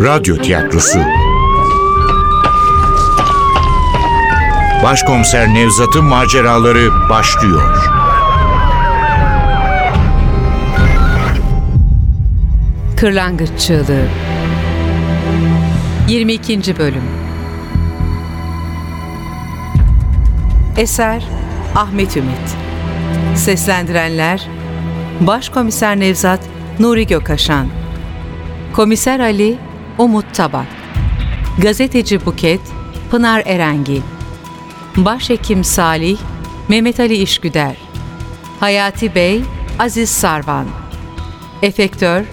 Radyo Tiyatrosu Başkomiser Nevzat'ın maceraları başlıyor. Kırlangıç Çığlığı 22. Bölüm Eser Ahmet Ümit Seslendirenler Başkomiser Nevzat Nuri Gökaşan Komiser Ali Umut Tabak Gazeteci Buket Pınar Erengil Başhekim Salih Mehmet Ali İşgüder Hayati Bey Aziz Sarvan Efektör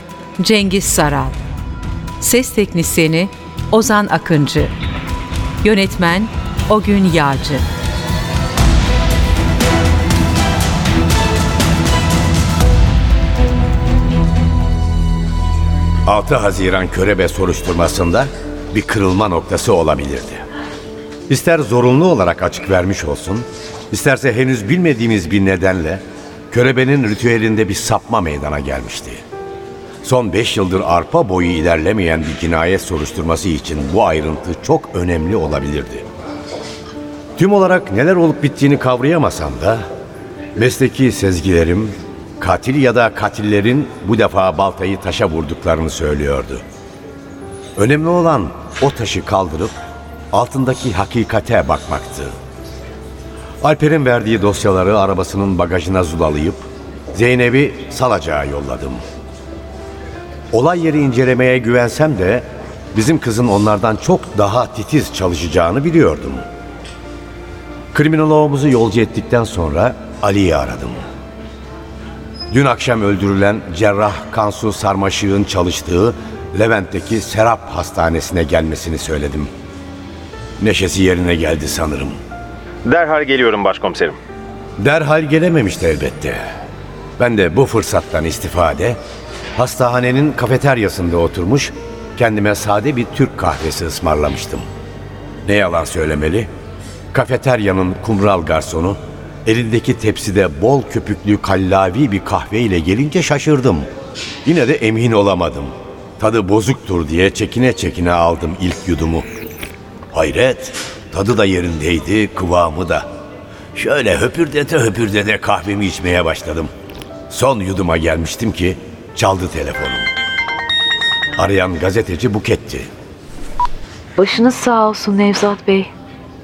Cengiz Saral Ses Teknisini Ozan Akıncı Yönetmen Ogün Yağcı 6 Haziran körebe soruşturmasında bir kırılma noktası olabilirdi. İster zorunlu olarak açık vermiş olsun, isterse henüz bilmediğimiz bir nedenle körebenin ritüelinde bir sapma meydana gelmişti. Son 5 yıldır arpa boyu ilerlemeyen bir cinayet soruşturması için bu ayrıntı çok önemli olabilirdi. Tüm olarak neler olup bittiğini kavrayamasam da mesleki sezgilerim katil ya da katillerin bu defa baltayı taşa vurduklarını söylüyordu. Önemli olan o taşı kaldırıp altındaki hakikate bakmaktı. Alper'in verdiği dosyaları arabasının bagajına zulalayıp Zeynep'i Salacak'a yolladım. Olay yeri incelemeye güvensem de bizim kızın onlardan çok daha titiz çalışacağını biliyordum. Kriminoloğumuzu yolcu ettikten sonra Ali'yi aradım. Dün akşam öldürülen cerrah Kansu Sarmaşık'ın çalıştığı Levent'teki Serap Hastanesi'ne gelmesini söyledim. Neşesi yerine geldi sanırım. Derhal geliyorum başkomiserim. Derhal gelememişti elbette. Ben de bu fırsattan istifade hastahanenin kafeteryasında oturmuş kendime sade bir Türk kahvesi ısmarlamıştım. Ne yalan söylemeli, kafeteryanın kumral garsonu elindeki tepside bol köpüklü kallavi bir kahve ile gelince şaşırdım. Yine de emin olamadım. Tadı bozuktur diye çekine çekine aldım ilk yudumu. Hayret, tadı da yerindeydi, kıvamı da. Şöyle höpürdete höpürdete kahvemi içmeye başladım. Son yuduma gelmiştim ki çaldı telefonum. Arayan gazeteci Buket'ti. Başınız sağ olsun Nevzat Bey.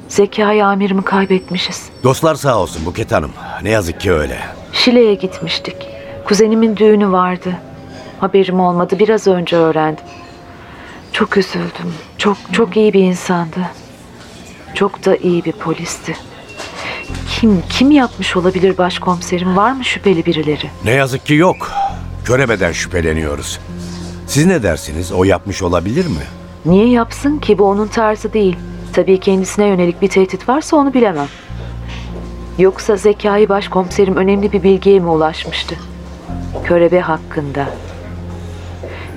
Zekai amirimi kaybetmişiz. Dostlar sağ olsun Buket Hanım. Ne yazık ki öyle. Şile'ye gitmiştik. Kuzenimin düğünü vardı. Haberim olmadı. Biraz önce öğrendim. Çok üzüldüm. Çok çok iyi bir insandı. Çok da iyi bir polisti. Kim kim yapmış olabilir başkomiserim? Var mı şüpheli birileri? Ne yazık ki yok. Körebeden şüpheleniyoruz. Siz ne dersiniz? O yapmış olabilir mi? Niye yapsın ki? Bu onun tarzı değil. Tabii kendisine yönelik bir tehdit varsa onu bilemem. Yoksa Zekai başkomiserim önemli bir bilgiye mi ulaşmıştı? Körebe hakkında.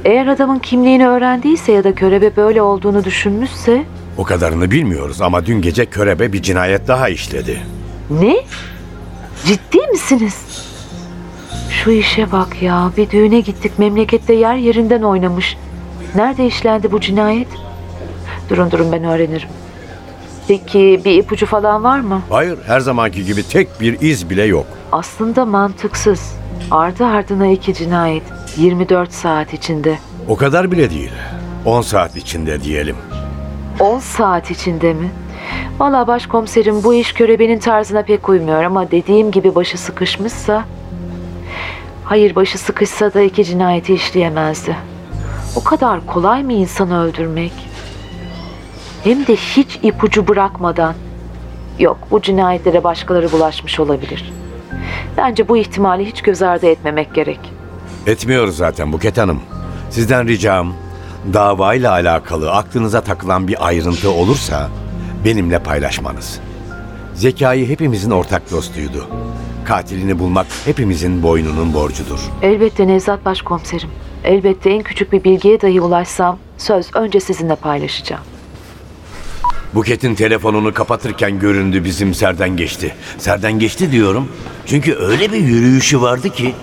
Eğer adamın kimliğini öğrendiyse ya da körebe böyle olduğunu düşünmüşse... O kadarını bilmiyoruz ama dün gece körebe bir cinayet daha işledi. Ne? Ciddi misiniz? Şu işe bak ya. Bir düğüne gittik. Memlekette yer yerinden oynamış. Nerede işlendi bu cinayet? Durun durun ben öğrenirim. Peki bir ipucu falan var mı? Hayır, her zamanki gibi tek bir iz bile yok. Aslında mantıksız. Ardı ardına iki cinayet. 24 saat içinde. O kadar bile değil. 10 saat içinde diyelim. 10 saat içinde mi? Valla başkomiserim bu iş körebenin tarzına pek uymuyor ama dediğim gibi başı sıkışmışsa... Hayır başı sıkışsa da iki cinayeti işleyemezdi. O kadar kolay mı insanı öldürmek? Hem de hiç ipucu bırakmadan. Yok bu cinayetlere başkaları bulaşmış olabilir. Bence bu ihtimali hiç göz ardı etmemek gerek. Etmiyoruz zaten Buket Hanım. Sizden ricam davayla alakalı aklınıza takılan bir ayrıntı olursa benimle paylaşmanız. Zekai hepimizin ortak dostuydu. Katilini bulmak hepimizin boynunun borcudur. Elbette Nevzat Başkomiserim. Elbette en küçük bir bilgiye dahi ulaşsam söz önce sizinle paylaşacağım. Buket'in telefonunu kapatırken göründü bizim Serden geçti. Serden geçti diyorum. Çünkü öyle bir yürüyüşü vardı ki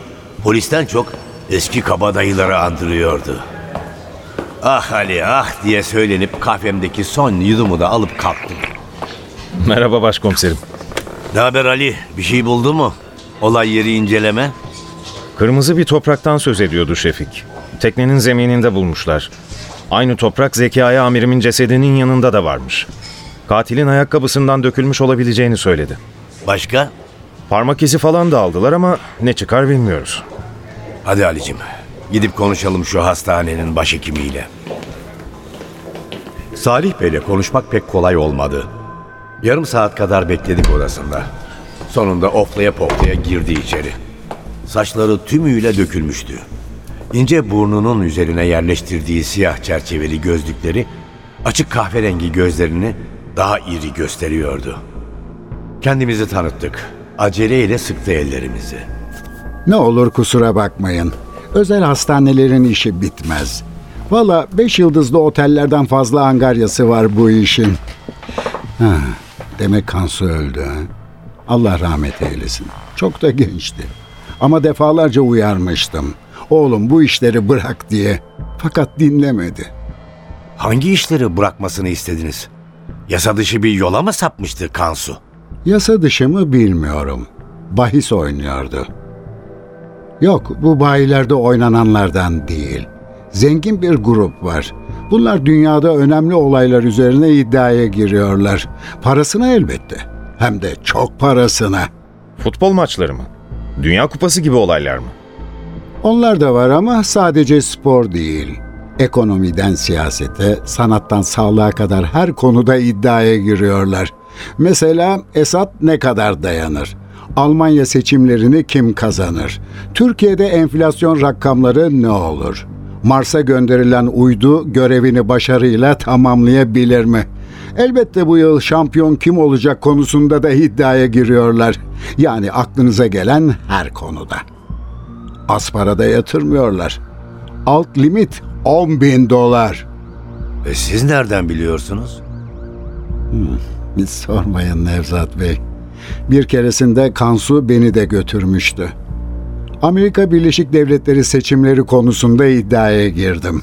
polisten çok eski kabadayıları andırıyordu. Ah Ali ah diye söylenip kahvemdeki son yudumu da alıp kalktım. Merhaba başkomiserim. Ne haber Ali? Bir şey buldu mu? Olay yeri inceleme. Kırmızı bir topraktan söz ediyordu Şefik. Teknenin zemininde bulmuşlar. Aynı toprak Zekai amirimin cesedinin yanında da varmış. Katilin ayakkabısından dökülmüş olabileceğini söyledi. Başka? Parmak izi falan da aldılar ama ne çıkar bilmiyoruz. Hadi Ali'cim gidip konuşalım şu hastanenin başhekimiyle. Salih Bey'le konuşmak pek kolay olmadı. Yarım saat kadar bekledik odasında. Sonunda oflaya poplaya girdi içeri. Saçları tümüyle dökülmüştü. İnce burnunun üzerine yerleştirdiği siyah çerçeveli gözlükleri açık kahverengi gözlerini daha iri gösteriyordu. Kendimizi tanıttık. Aceleyle sıktı ellerimizi. Ne olur kusura bakmayın. Özel hastanelerin işi bitmez. Valla beş yıldızlı otellerden fazla angaryası var bu işin. Ha, demek Kansu öldü ha? Allah rahmet eylesin. Çok da gençti. Ama defalarca uyarmıştım. Oğlum bu işleri bırak diye. Fakat dinlemedi. Hangi işleri bırakmasını istediniz? Yasa dışı bir yola mı sapmıştı Kansu? Yasa dışı mı bilmiyorum. Bahis oynuyordu. Yok, bu bayilerde oynananlardan değil. Zengin bir grup var. Bunlar dünyada önemli olaylar üzerine iddiaya giriyorlar. Parasına elbette. Hem de çok parasına. Futbol maçları mı? Dünya Kupası gibi olaylar mı? Onlar da var ama sadece spor değil. Ekonomiden siyasete, sanattan sağlığa kadar her konuda iddiaya giriyorlar. Mesela Esad ne kadar dayanır? Almanya seçimlerini kim kazanır? Türkiye'de enflasyon rakamları ne olur? Mars'a gönderilen uydu görevini başarıyla tamamlayabilir mi? Elbette bu yıl şampiyon kim olacak konusunda da iddiaya giriyorlar. Yani aklınıza gelen her konuda. Az parada yatırmıyorlar. Alt limit 10 bin dolar. E siz nereden biliyorsunuz? Hiç sormayın Nevzat Bey. Bir keresinde Kansu beni de götürmüştü. Amerika Birleşik Devletleri seçimleri konusunda iddiaya girdim.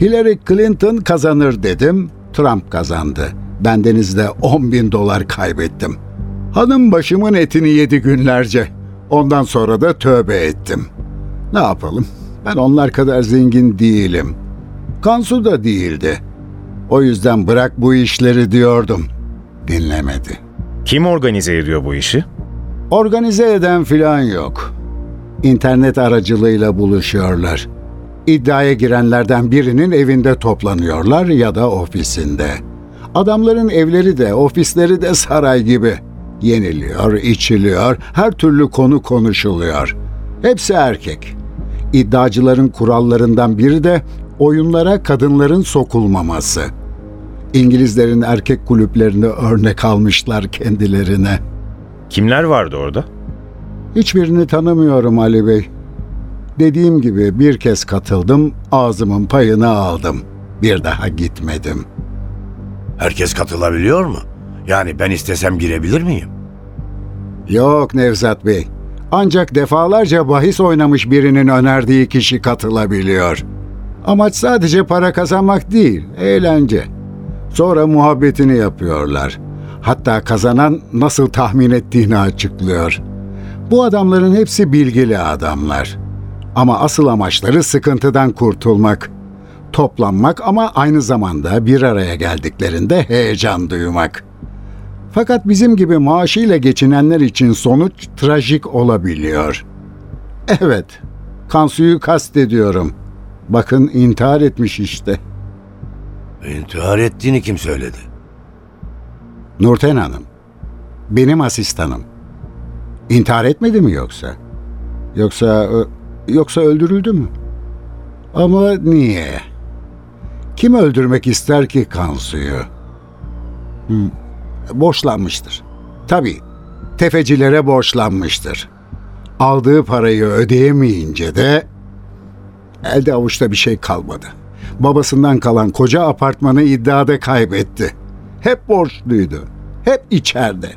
Hillary Clinton kazanır dedim, Trump kazandı. Bendenizde 10 bin dolar kaybettim. Hanım başımın etini yedi günlerce. Ondan sonra da tövbe ettim. Ne yapalım? Ben onlar kadar zengin değilim. Kansu da değildi. O yüzden bırak bu işleri diyordum. Dinlemedi. Kim organize ediyor bu işi? Organize eden filan yok. İnternet aracılığıyla buluşuyorlar. İddiaya girenlerden birinin evinde toplanıyorlar ya da ofisinde. Adamların evleri de ofisleri de saray gibi. Yeniliyor, içiliyor, her türlü konu konuşuluyor. Hepsi erkek. İddiacıların kurallarından biri de oyunlara kadınların sokulmaması. İngilizlerin erkek kulüplerini örnek almışlar kendilerine. Kimler vardı orada? Hiçbirini tanımıyorum Ali Bey. Dediğim gibi bir kez katıldım, ağzımın payını aldım. Bir daha gitmedim. Herkes katılabiliyor mu? Yani ben istesem girebilir miyim? Yok Nevzat Bey. Ancak defalarca bahis oynamış birinin önerdiği kişi katılabiliyor. Amaç sadece para kazanmak değil, eğlence. Sonra muhabbetini yapıyorlar. Hatta kazanan nasıl tahmin ettiğini açıklıyor. Bu adamların hepsi bilgili adamlar. Ama asıl amaçları sıkıntıdan kurtulmak. Toplanmak ama aynı zamanda bir araya geldiklerinde heyecan duymak. Fakat bizim gibi maaşıyla geçinenler için sonuç trajik olabiliyor. Evet, Kansu'yu kastediyorum. Bakın intihar etmiş işte. İntihar ettiğini kim söyledi? Nurten Hanım, benim asistanım. İntihar etmedi mi yoksa? Yoksa yoksa öldürüldü mü? Ama niye? Kim öldürmek ister ki Kansu'yu? Hmm, borçlanmıştır. Tabii, tefecilere borçlanmıştır. Aldığı parayı ödeyemeyince de elde avuçta bir şey kalmadı. Babasından kalan koca apartmanı iddiada kaybetti. Hep borçluydu. Hep içeride.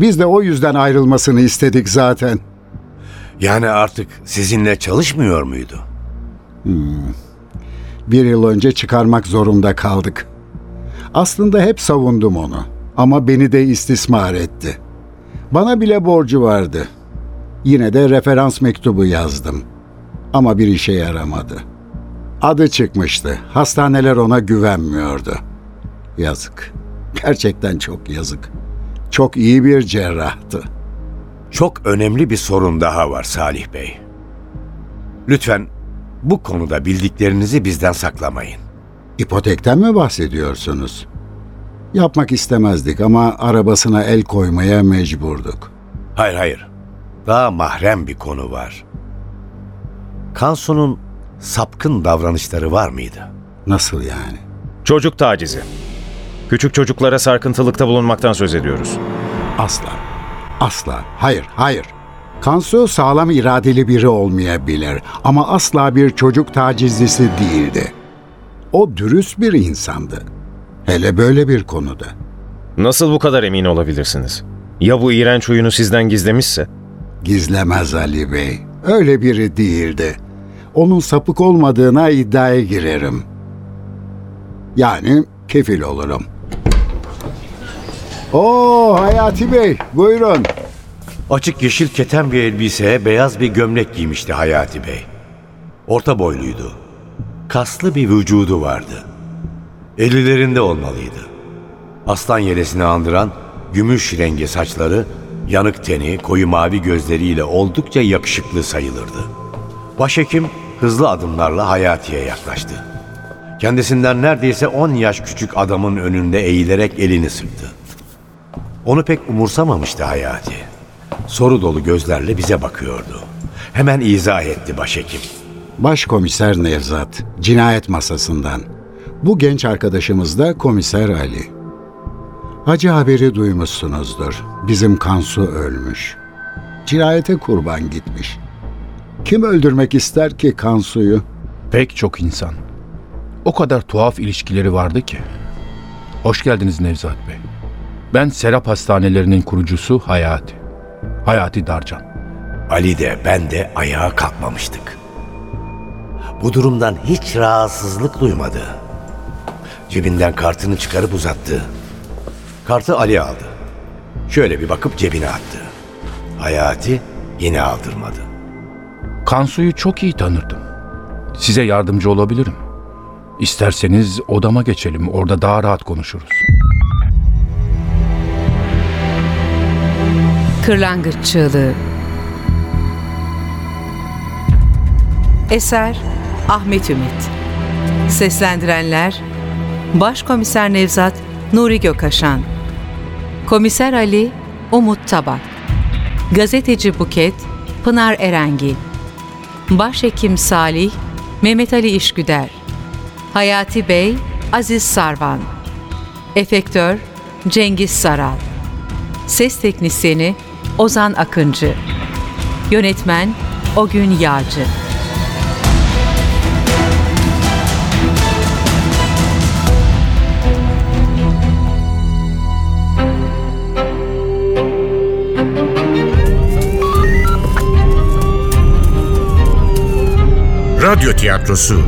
Biz de o yüzden ayrılmasını istedik zaten. Yani artık sizinle çalışmıyor muydu? Bir yıl önce çıkarmak zorunda kaldık. Aslında hep savundum onu ama beni de istismar etti. Bana bile borcu vardı. Yine de referans mektubu yazdım. Ama bir işe yaramadı. Adı çıkmıştı. Hastaneler ona güvenmiyordu. Yazık. Gerçekten çok yazık. Çok iyi bir cerrahtı. Çok önemli bir sorun daha var Salih Bey. Lütfen bu konuda bildiklerinizi bizden saklamayın. İpotekten mi bahsediyorsunuz? Yapmak istemezdik ama arabasına el koymaya mecburduk. Hayır hayır. Daha mahrem bir konu var. Kansu'nun sapkın davranışları var mıydı? Nasıl yani? Çocuk tacizi. Küçük çocuklara sarkıntılıkta bulunmaktan söz ediyoruz. Asla. Asla. Hayır, hayır. Kansu sağlam iradeli biri olmayabilir ama asla bir çocuk tacizcisi değildi. O dürüst bir insandı. Hele böyle bir konuda. Nasıl bu kadar emin olabilirsiniz? Ya bu iğrenç huyunu sizden gizlemişse? Gizlemez Ali Bey. Öyle biri değildi. Onun sapık olmadığına iddiaya girerim. Yani kefil olurum. Oo Hayati Bey, buyurun. Açık yeşil keten bir elbiseye beyaz bir gömlek giymişti Hayati Bey. Orta boyluydu. Kaslı bir vücudu vardı. Ellilerinde olmalıydı. Aslan yelesini andıran gümüş rengi saçları, yanık teni, koyu mavi gözleriyle oldukça yakışıklı sayılırdı. Başhekim hızlı adımlarla Hayati'ye yaklaştı. Kendisinden neredeyse 10 yaş küçük adamın önünde eğilerek elini sıktı. Onu pek umursamamıştı Hayati. Soru dolu gözlerle bize bakıyordu. Hemen izah etti başhekim. Başkomiser Nevzat, cinayet masasından. Bu genç arkadaşımız da komiser Ali. Acı haberi duymuşsunuzdur. Bizim Kansu ölmüş. Cinayete kurban gitmiş. Kim öldürmek ister ki Kansu'yu? Pek çok insan. O kadar tuhaf ilişkileri vardı ki. Hoş geldiniz Nevzat Bey. Ben Serap Hastanelerinin kurucusu Hayati. Hayati Darcan. Ali de ben de ayağa kalkmamıştık. Bu durumdan hiç rahatsızlık duymadı. Cebinden kartını çıkarıp uzattı. Kartı Ali aldı. Şöyle bir bakıp cebine attı. Hayati yine aldırmadı. Kansu'yu çok iyi tanırdım. Size yardımcı olabilirim. İsterseniz odama geçelim. Orada daha rahat konuşuruz. Kırlangıç Çığlığı Eser Ahmet Ümit Seslendirenler Başkomiser Nevzat Nuri Gökaşan. Komiser Ali Umut Tabak. Gazeteci Buket Pınar Erengi Başhekim Salih Mehmet Ali İşgüder. Hayati Bey Aziz Sarvan. Efektör Cengiz Saral. Ses Teknisini Ozan Akıncı. Yönetmen Ogün Yağcı Radyo tiyatrosu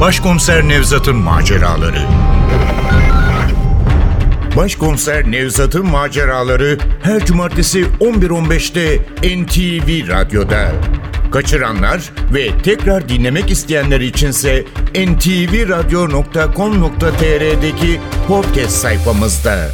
Başkomiser Nevzat'ın maceraları Başkomiser Nevzat'ın maceraları her cumartesi 11.15'te NTV Radyo'da. Kaçıranlar ve tekrar dinlemek isteyenler içinse ntvradio.com.tr'deki podcast sayfamızda.